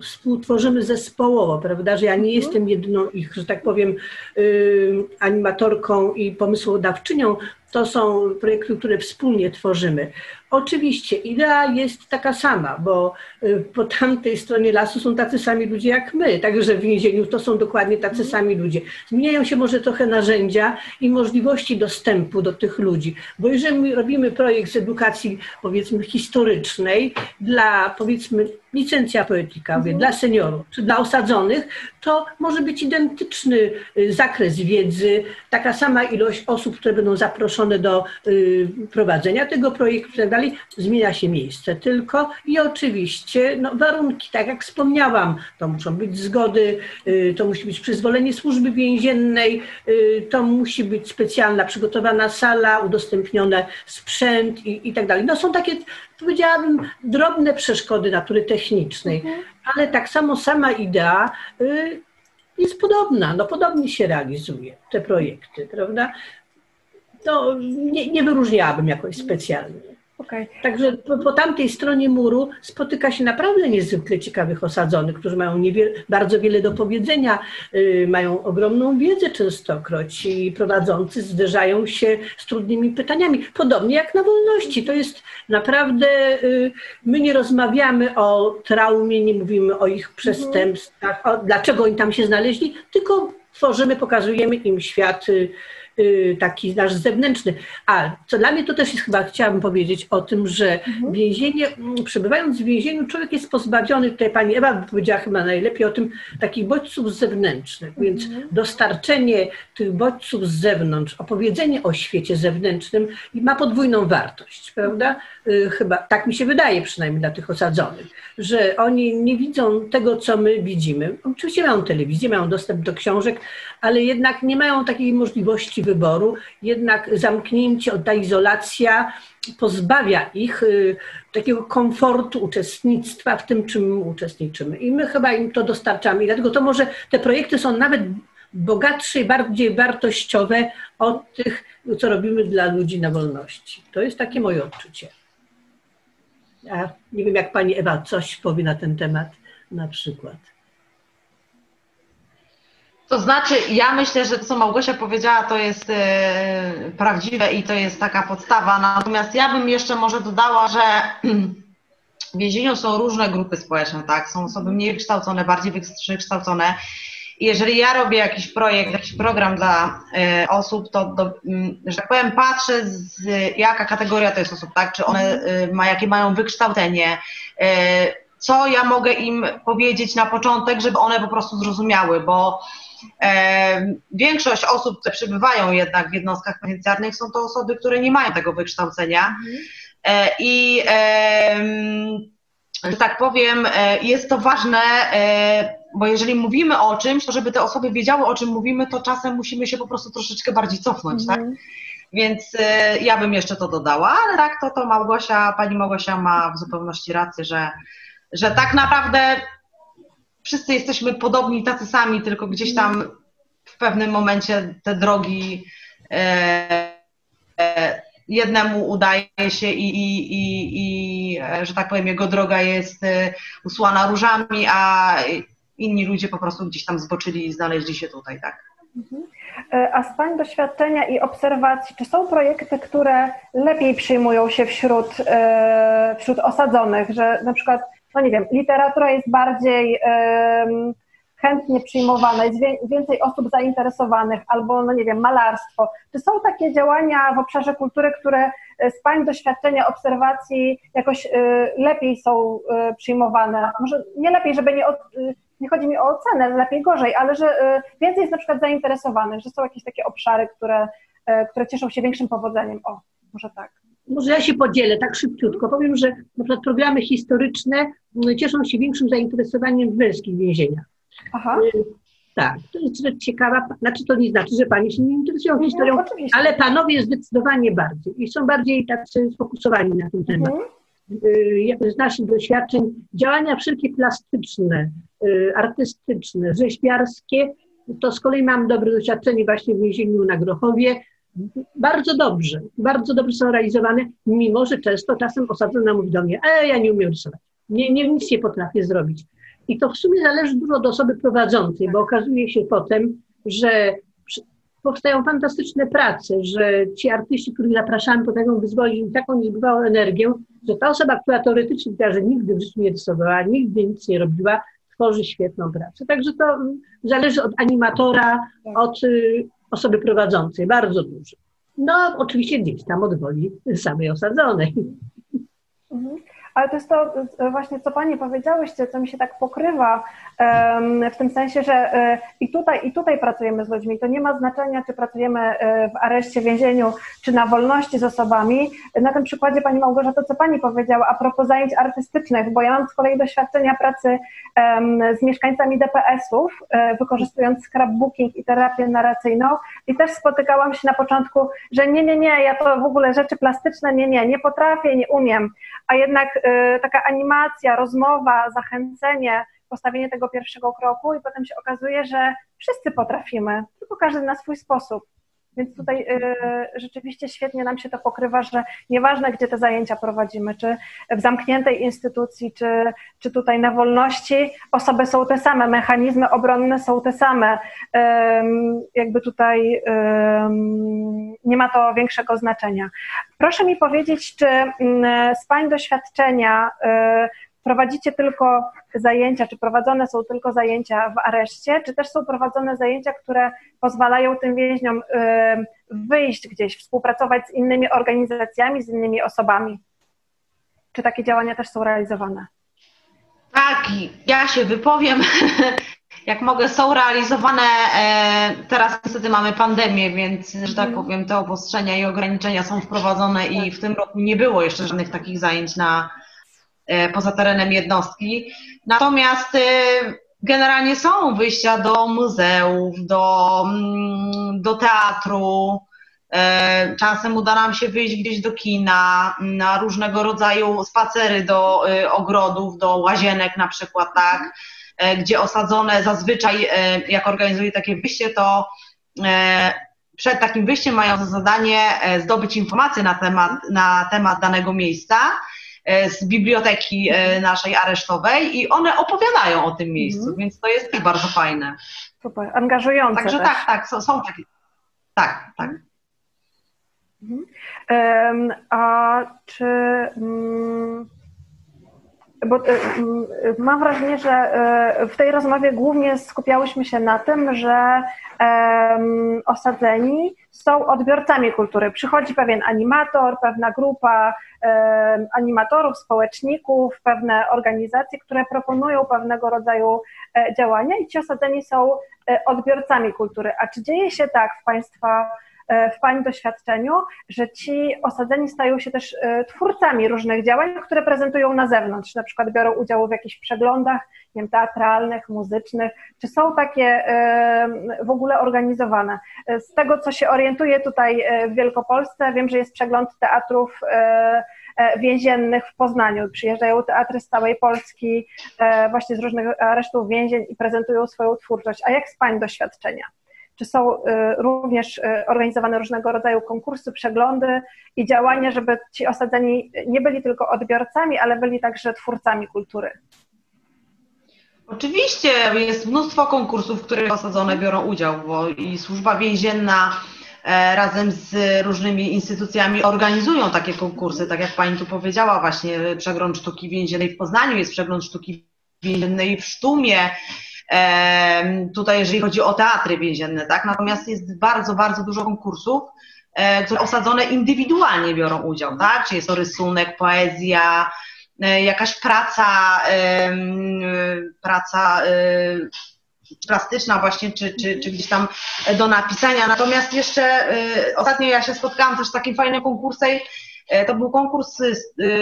współtworzymy zespołowo, prawda, że ja nie mhm. jestem jedną ich, że tak powiem, y, animatorką i pomysłodawczynią, to są projekty, które wspólnie tworzymy. Oczywiście idea jest taka sama, bo y, po tamtej stronie lasu są tacy sami ludzie jak my, także w więzieniu to są dokładnie tacy mhm. sami ludzie. Zmieniają się może trochę narzędzia i możliwości dostępu do tych ludzi, bo jeżeli robimy projekt z edukacji powiedzmy historycznej dla powiedzmy licencja poetyka, mhm. dla seniorów czy dla osadzonych, to może być identyczny y, zakres wiedzy, taka sama ilość osób, które będą zaproszone do y, prowadzenia tego projektu i tak dalej. Zmienia się miejsce tylko i oczywiście no, warunki, tak jak wspomniałam, to muszą być zgody, y, to musi być przyzwolenie służby więziennej, to musi być specjalna przygotowana sala, udostępniony sprzęt i, i tak dalej. No są takie powiedziałabym, drobne przeszkody natury technicznej, mhm. ale tak samo sama idea y, jest podobna, no podobnie się realizuje te projekty, prawda? To nie, nie wyróżniałabym jakoś specjalnie. Okay. Także po, po, tamtej stronie muru spotyka się naprawdę niezwykle ciekawych osadzonych, którzy mają bardzo wiele do powiedzenia, y, mają ogromną wiedzę częstokroć i prowadzący zderzają się z trudnymi pytaniami. Podobnie jak na wolności. To jest naprawdę, y, my nie rozmawiamy o traumie, nie mówimy o ich przestępstwach, o, dlaczego oni tam się znaleźli, tylko tworzymy, pokazujemy im świat y, Y, taki nasz zewnętrzny. A co dla mnie to też jest chyba, chciałabym powiedzieć o tym, że mhm. więzienie, mm, przebywając w więzieniu, człowiek jest pozbawiony, tutaj pani Ewa powiedziała chyba najlepiej o tym, takich bodźców zewnętrznych, mhm. więc dostarczenie tych bodźców z zewnątrz, opowiedzenie o świecie zewnętrznym ma podwójną wartość, prawda? Y, chyba tak mi się wydaje przynajmniej dla tych osadzonych, że oni nie widzą tego, co my widzimy. Oczywiście mają telewizję, mają dostęp do książek, ale jednak nie mają takiej możliwości wyboru, jednak zamknięcie, ta izolacja pozbawia ich y, takiego komfortu uczestnictwa w tym, czym my uczestniczymy. I my chyba im to dostarczamy. I dlatego to może te projekty są nawet bogatsze i bardziej wartościowe od tych, co robimy dla ludzi na wolności. To jest takie moje odczucie. Ja nie wiem, jak pani Ewa coś powie na ten temat na przykład. To znaczy, ja myślę, że to, co Małgosia powiedziała, to jest e, prawdziwe i to jest taka podstawa. Natomiast ja bym jeszcze może dodała, że w więzieniu są różne grupy społeczne, tak? Są osoby mniej wykształcone, bardziej wykształcone. Jeżeli ja robię jakiś projekt, jakiś program dla e, osób, to, do, mm, że tak powiem, patrzę, z, jaka kategoria to jest osób, tak? Czy one e, ma, jakie mają wykształcenie, co ja mogę im powiedzieć na początek, żeby one po prostu zrozumiały, bo Większość osób, które przybywają jednak w jednostkach penitencjarnych, są to osoby, które nie mają tego wykształcenia. E, I że tak powiem, e, jest to ważne, e, bo jeżeli mówimy o czymś, to żeby te osoby wiedziały, o czym mówimy, to czasem musimy się po prostu troszeczkę bardziej cofnąć, tak? Mhm. Więc ja bym jeszcze to dodała, ale tak, to, to Małgosia, pani Małgosia ma w zupełności rację, że, że tak naprawdę wszyscy jesteśmy podobni, tacy sami, tylko gdzieś tam w pewnym momencie te drogi e, e, jednemu udaje się i, i, i, i, że tak powiem, jego droga jest e, usłana różami, a inni ludzie po prostu gdzieś tam zboczyli i znaleźli się tutaj, tak. Mhm. E, a z Pani doświadczenia i obserwacji, czy są projekty, które lepiej przyjmują się wśród, wśród osadzonych, że na przykład no nie wiem, literatura jest bardziej um, chętnie przyjmowana, jest więcej osób zainteresowanych, albo, no nie wiem, malarstwo. Czy są takie działania w obszarze kultury, które e, z Pani doświadczenia, obserwacji jakoś lepiej są przyjmowane? Może nie lepiej, żeby nie, nie chodzi mi o ocenę, lepiej gorzej, ale że więcej jest na przykład zainteresowanych, że są jakieś takie obszary, które, które cieszą się większym powodzeniem. O, może tak. Może ja się podzielę tak szybciutko. Powiem, że na przykład programy historyczne mm, cieszą się większym zainteresowaniem w męskich więzieniach. Aha. Y, tak, to jest rzecz ciekawa. Znaczy, to nie znaczy, że panie się nie interesują historią, no, ale panowie zdecydowanie bardziej i są bardziej tacy sfokusowani na ten temat. Mhm. Z naszych doświadczeń działania wszelkie plastyczne, y, artystyczne, rzeźbiarskie, to z kolei mam dobre doświadczenie właśnie w więzieniu na Grochowie, bardzo dobrze, bardzo dobrze są realizowane, mimo że często czasem osadzona mówi do mnie, e, ja nie umiem rysować, nie, nie, nic nie potrafię zrobić. I to w sumie zależy dużo od osoby prowadzącej, bo okazuje się potem, że powstają fantastyczne prace, że ci artyści, których zapraszamy, potrafią wyzwolić taką niezbywałą energię, że ta osoba, która teoretycznie że nigdy w życiu nie rysowała, nigdy nic nie robiła, tworzy świetną pracę. Także to zależy od animatora, od y, osoby prowadzącej, bardzo dużo. No, oczywiście gdzieś tam od woli samej osadzonej. Mhm. Ale to jest to właśnie, co Panie powiedziałyście, co mi się tak pokrywa w tym sensie, że e, i tutaj, i tutaj pracujemy z ludźmi. To nie ma znaczenia, czy pracujemy e, w areszcie, więzieniu, czy na wolności z osobami. Na tym przykładzie Pani Małgorzata, co Pani powiedziała a propos zajęć artystycznych, bo ja mam z kolei doświadczenia pracy z mieszkańcami DPS-ów, e, wykorzystując scrapbooking i terapię narracyjną i też spotykałam się na początku, że nie, nie, nie, ja to w ogóle rzeczy plastyczne, nie, nie, nie potrafię, nie umiem, a jednak taka animacja, rozmowa, zachęcenie, postawienie tego pierwszego kroku i potem się okazuje, że wszyscy potrafimy, tylko każdy na swój sposób. Więc tutaj y, rzeczywiście świetnie nam się to pokrywa, że nieważne, gdzie te zajęcia prowadzimy, czy w zamkniętej instytucji, czy, czy tutaj na wolności, osoby są te same, mechanizmy obronne są te same. Jakby tutaj nie ma to większego znaczenia. Proszę mi powiedzieć, czy mm, z Pań doświadczenia y, prowadzicie tylko zajęcia, czy prowadzone są tylko zajęcia w areszcie, czy też są prowadzone zajęcia, które pozwalają tym więźniom wyjść gdzieś, współpracować z innymi organizacjami, z innymi osobami? Czy takie działania też są realizowane? Tak, ja się wypowiem. Jak mogę, są realizowane. E, teraz niestety mamy pandemię, więc, że tak mhm. powiem, te obostrzenia i ograniczenia są wprowadzone i w tym roku nie było jeszcze żadnych takich zajęć na, poza terenem jednostki. Natomiast e, generalnie są wyjścia do muzeów, do, mm, do teatru. E, czasem uda nam się wyjść gdzieś do kina, na różnego rodzaju spacery do ogrodów, do łazienek na przykład, tak, gdzie osadzone zazwyczaj, jak organizuje takie wyjście, to przed takim wyjściem mają za zadanie zdobyć informacje na temat, na temat danego miejsca E, z biblioteki e, naszej aresztowej i one opowiadają o tym miejscu, mhm. więc to jest bardzo fajne. Super, angażujące Także też. tak, tak, są, są takie. Tak, tak. Mhm. Um, a czy... Um, bo um, mam wrażenie, że w tej rozmowie głównie skupiałyśmy się na tym, że osadzeni są odbiorcami kultury. Przychodzi pewien animator, pewna grupa animatorów, społeczników, pewne organizacje, które proponują pewnego rodzaju e, działania i ci osadzeni są e, odbiorcami kultury. A czy dzieje się tak w Państwa E, w Pani doświadczeniu, że ci osadzeni stają się też e, twórcami różnych działań, które prezentują na zewnątrz, na przykład biorą udział w jakichś przeglądach nie wiem, teatralnych, muzycznych, czy są takie e, w ogóle organizowane? Z tego, co się orientuję tutaj w Wielkopolsce, wiem, że jest przegląd teatrów więziennych w Poznaniu. Przyjeżdżają teatry z całej Polski, właśnie z różnych aresztów więzień i prezentują swoją twórczość. A jak z Pani doświadczenia? Czy są y, również y, organizowane różnego rodzaju konkursy, przeglądy i działania, żeby ci osadzeni nie byli tylko odbiorcami, ale byli także twórcami kultury. Oczywiście jest mnóstwo konkursów, w których osadzone biorą udział, bo i służba więzienna e, razem z różnymi instytucjami organizują takie konkursy, tak jak Pani tu powiedziała, właśnie przegląd sztuki więziennej w Poznaniu, jest przegląd sztuki więziennej w Sztumie, tutaj jeżeli chodzi o teatry więzienne, tak? Natomiast jest bardzo, bardzo dużo konkursów, e, które osadzone indywidualnie biorą udział, tak? Czy jest to rysunek, poezja, e, jakaś praca, praca e, plastyczna właśnie, czy, czy, czy gdzieś tam do napisania. Natomiast jeszcze ostatnio ja się spotkałam też z takim fajnym konkursem, to był konkurs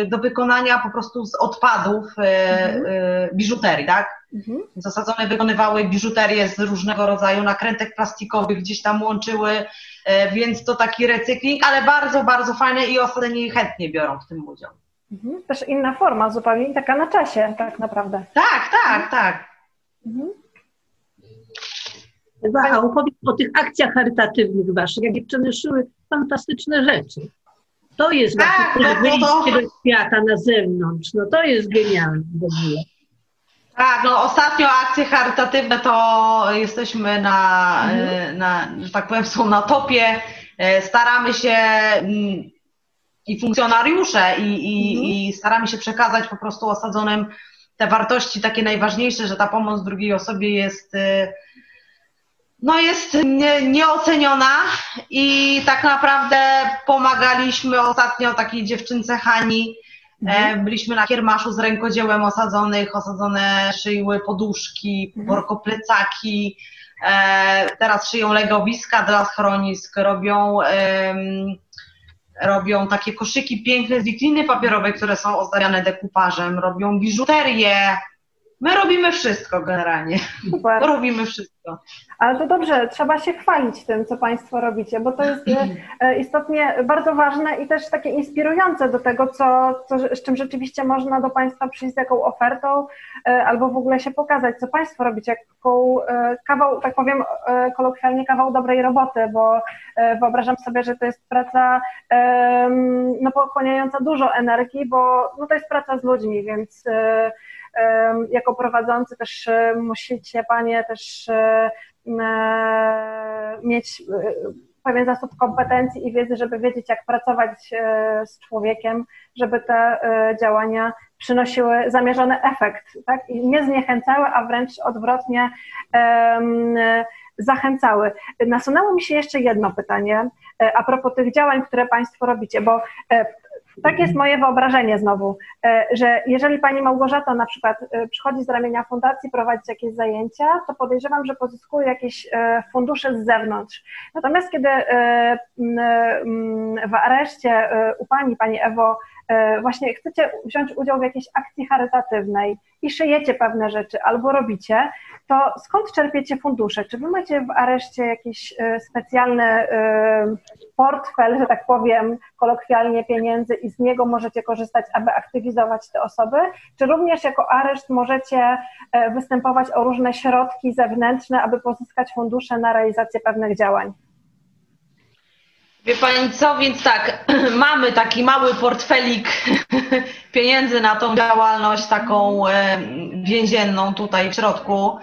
do wykonania po prostu z odpadów mhm. biżuterii, tak? Mhm. Zasadzone wykonywały biżuterię z różnego rodzaju nakrętek plastikowych, gdzieś tam łączyły, e, więc to taki recykling, ale bardzo, bardzo fajne i osadzeni chętnie biorą w tym udział. Mhm. Też inna forma, zupełnie taka na czasie, tak naprawdę. Tak, tak, tak. Mhm. A opowiedz o tych akcjach charytatywnych waszych, jak dziewczyny szyły fantastyczne rzeczy. To jest tak, właśnie wyjście do świata na zewnątrz. No to jest genialne w ogóle. Tak, no ostatnio akcje charytatywne to jesteśmy na, mhm. na że tak powiem, są na topie. E, staramy się mm, i funkcjonariusze i, i, mhm. i staramy się przekazać po prostu osadzonym te wartości takie najważniejsze, że ta pomoc drugiej osobie jest e, no jest nie, nieoceniona i tak naprawdę pomagaliśmy ostatnio takiej dziewczynce Hani, Mhm. E, byliśmy na kiermaszu z rękodziełem osadzonych, osadzone szyły poduszki, mhm. workoplecaki, e, teraz szyją legowiska dla schronisk, robią, robią takie koszyki piękne z wikliny papierowej, które są ozdabiane dekupażem, robią biżuterię, My robimy wszystko generalnie. Super. Robimy wszystko. Ale to dobrze, trzeba się chwalić tym, co Państwo robicie, bo to jest e, e, istotnie bardzo ważne i też takie inspirujące do tego, co, co, z czym rzeczywiście można do Państwa przyjść z jaką ofertą e, albo w ogóle się pokazać, co Państwo robicie, jaką kawał, tak powiem kolokwialnie, kawał dobrej roboty, bo wyobrażam sobie, że to jest praca no, pochłaniająca dużo energii, bo no, to jest praca z ludźmi, więc jako prowadzący też e, musicie Panie też e, e, mieć pewien zasób kompetencji i wiedzy, żeby wiedzieć, jak pracować z człowiekiem, żeby te działania przynosiły zamierzony efekt, tak? I nie zniechęcały, a wręcz odwrotnie zachęcały. Nasunęło mi się jeszcze jedno pytanie a propos tych działań, które Państwo robicie, bo tak jest moje wyobrażenie znowu, e, że jeżeli pani Małgorzata na przykład e, przychodzi z ramienia fundacji prowadzić jakieś zajęcia, to podejrzewam, że pozyskuje jakieś e, fundusze z zewnątrz. Natomiast kiedy w areszcie u pani, pani Ewo, właśnie chcecie wziąć udział w jakiejś akcji charytatywnej i szyjecie pewne rzeczy albo robicie, to skąd czerpiecie fundusze? Czy wy macie w areszcie jakiś specjalny portfel, że tak powiem, kolokwialnie pieniędzy i z niego możecie korzystać, aby aktywizować te osoby, czy również jako areszt możecie e, występować o różne środki zewnętrzne, aby pozyskać fundusze na realizację pewnych działań? Wie Pani co, więc tak, mamy taki mały portfelik pieniędzy na tą działalność taką e, więzienną tutaj w środku.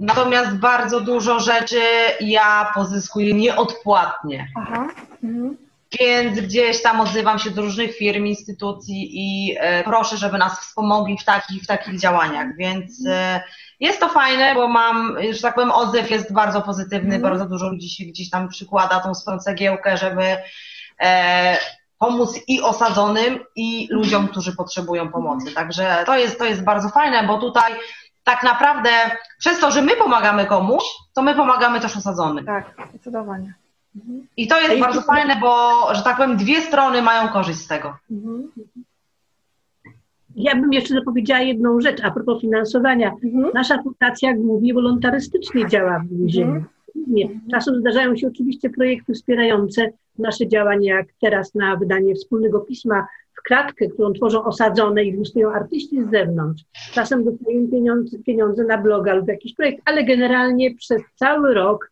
Natomiast bardzo dużo rzeczy ja pozyskuję nieodpłatnie. Aha. Mhm. Więc gdzieś tam odzywam się do różnych firm, instytucji i e, proszę, żeby nas wspomogli w takich, w takich działaniach. Więc e, jest to fajne, bo mam, że tak powiem, odzew jest bardzo pozytywny, mm. bardzo dużo ludzi się gdzieś tam przykłada tą swoją cegiełkę, żeby e, pomóc i osadzonym, i ludziom, którzy potrzebują pomocy. Także to jest, to jest bardzo fajne, bo tutaj tak naprawdę przez to, że my pomagamy komuś, to my pomagamy też osadzonym. Tak, zdecydowanie. Mhm. I to jest bardzo fajne, bo, że tak powiem, dwie strony mają korzyść z tego. Mhm. Ja bym jeszcze dopowiedziała jedną rzecz a propos finansowania. Mhm. Nasza fundacja głównie wolontarystycznie działa w więzieniu. Nie. Czasem zdarzają się oczywiście projekty wspierające nasze działania, jak teraz na wydanie wspólnego pisma w kratkę, którą tworzą osadzone i ilustrują artyści z zewnątrz. Czasem dostają pieniądze, pieniądze na bloga lub jakiś projekt, ale generalnie przez cały rok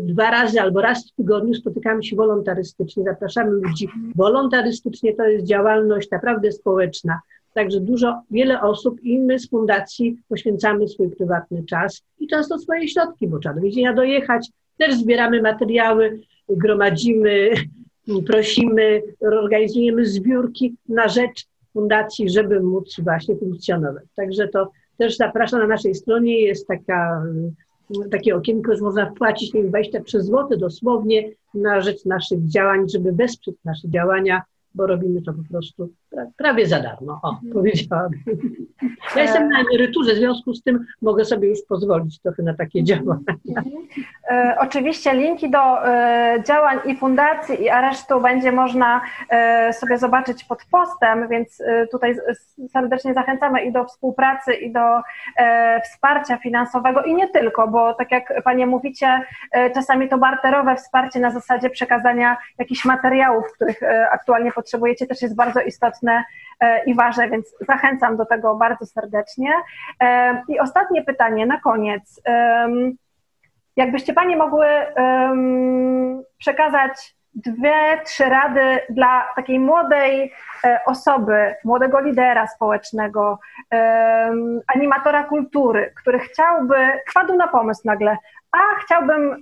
dwa razy albo raz w tygodniu spotykamy się wolontarystycznie, zapraszamy ludzi wolontarystycznie, to jest działalność naprawdę społeczna. Także dużo, wiele osób i my z fundacji poświęcamy swój prywatny czas i często swoje środki, bo trzeba do więzienia dojechać. Też zbieramy materiały, gromadzimy, prosimy, organizujemy zbiórki na rzecz fundacji, żeby móc właśnie funkcjonować. Także to też zapraszam na naszej stronie, jest taka takie okienko, że można wpłacić nie 23 zł dosłownie na rzecz naszych działań, żeby wesprzeć nasze działania bo robimy to po prostu prawie za darmo, o, mhm. powiedziałabym. Ja jestem na emeryturze, w związku z tym mogę sobie już pozwolić trochę na takie działania. E, oczywiście linki do e, działań i fundacji i aresztu będzie można e, sobie zobaczyć pod postem, więc tutaj serdecznie zachęcamy i do współpracy, i do wsparcia finansowego i nie tylko, bo tak jak Panie mówicie, czasami to barterowe wsparcie na zasadzie przekazania jakichś materiałów, których aktualnie potrzebujecie, też jest bardzo istotne e, i ważne, więc zachęcam do tego bardzo serdecznie. E, I ostatnie pytanie na koniec. Jakbyście Panie mogły przekazać dwie, trzy rady dla takiej młodej e, osoby, młodego lidera społecznego, animatora kultury, który chciałby, wpadł na pomysł nagle, a chciałbym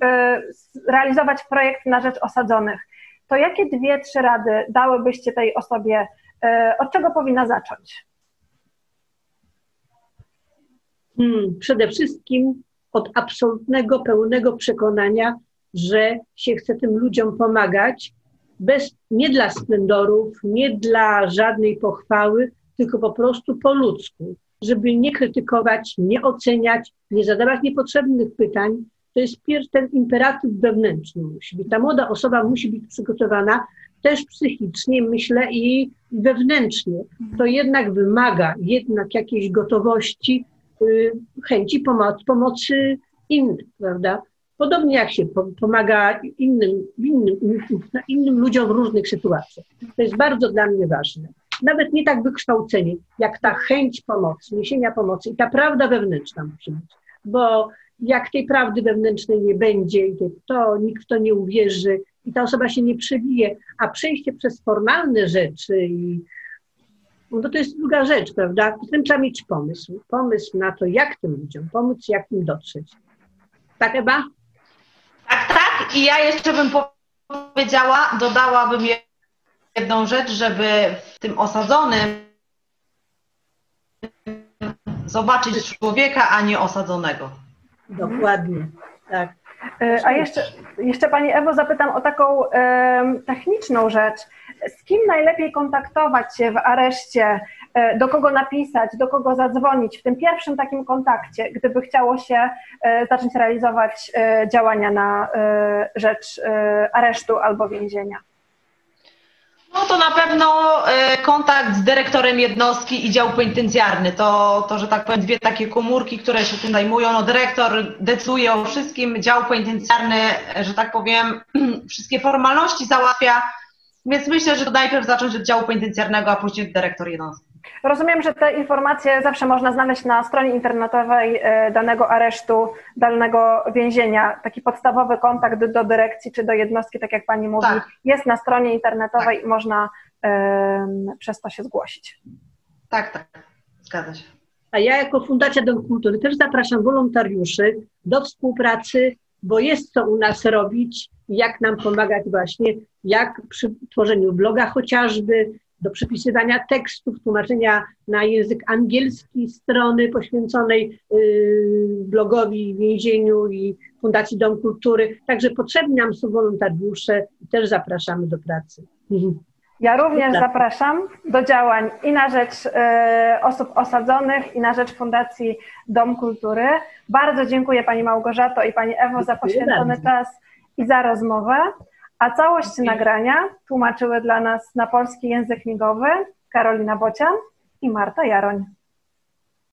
realizować projekt na rzecz osadzonych to jakie dwie, trzy rady dałybyście tej osobie, e, od czego powinna zacząć? Hmm, przede wszystkim od absolutnego, pełnego przekonania, że się chce tym ludziom pomagać, bez, nie dla splendorów, nie dla żadnej pochwały, tylko po prostu po ludzku, żeby nie krytykować, nie oceniać, nie zadawać niepotrzebnych pytań, to jest pierwszy ten imperatyw wewnętrzny musi być. Ta młoda osoba musi być przygotowana też psychicznie, myślę, i wewnętrznie. To jednak wymaga jednak jakiejś gotowości, y, chęci pomocy, pomocy innych, prawda? Podobnie jak się pomaga innym, innym, innym ludziom w różnych sytuacjach. To jest bardzo dla mnie ważne. Nawet nie tak wykształcenie, jak ta chęć pomocy, niesienia pomocy i ta prawda wewnętrzna musi być. Bo jak tej prawdy wewnętrznej nie będzie, to nikt w to nie uwierzy i ta osoba się nie przebije, a przejście przez formalne rzeczy i no to jest druga rzecz, prawda? Potem trzeba mieć pomysł. Pomysł na to, jak tym ludziom pomóc, jak im dotrzeć. Tak, Ewa? Tak, tak. I ja jeszcze bym powiedziała, dodałabym jedną rzecz, żeby w tym osadzonym zobaczyć człowieka, a nie osadzonego. Dokładnie, tak. E, a jeszcze, jeszcze Pani Ewo zapytam o taką techniczną rzecz. Z kim najlepiej kontaktować się w areszcie? E, do kogo napisać, do kogo zadzwonić w tym pierwszym takim kontakcie, gdyby chciało się e, zacząć realizować działania na rzecz aresztu albo więzienia? No to na pewno kontakt z dyrektorem jednostki i dział penitencjarny. To, to, że tak powiem, dwie takie komórki, które się tym zajmują. No, dyrektor decyduje o wszystkim, dział penitencjarny, że tak powiem, wszystkie formalności załatwia. Więc myślę, że to najpierw zacząć od działu penitencjarnego, a później dyrektor jednostki. Rozumiem, że te informacje zawsze można znaleźć na stronie internetowej e, danego aresztu, danego więzienia. Taki podstawowy kontakt do dyrekcji czy do jednostki, tak jak Pani mówi, tak. jest na stronie internetowej tak. i można um, przez to się zgłosić. Tak, tak, zgadza się. A ja jako Fundacja Dom Kultury też zapraszam wolontariuszy do współpracy, bo jest co u nas robić, jak nam pomagać właśnie, jak przy tworzeniu bloga chociażby, do przypisywania tekstów, tłumaczenia na język angielski strony poświęconej y, blogowi więzieniu i Fundacji Dom Kultury. Także potrzebni nam są wolontariusze i też zapraszamy do pracy. Ja również tak. zapraszam do działań i na rzecz y, osób osadzonych, i na rzecz Fundacji Dom Kultury. Bardzo dziękuję Pani Małgorzato i Pani Ewo za poświęcony czas i za rozmowę. A całość nagrania tłumaczyły dla nas na polski język migowy Karolina Bocian i Marta Jaroń.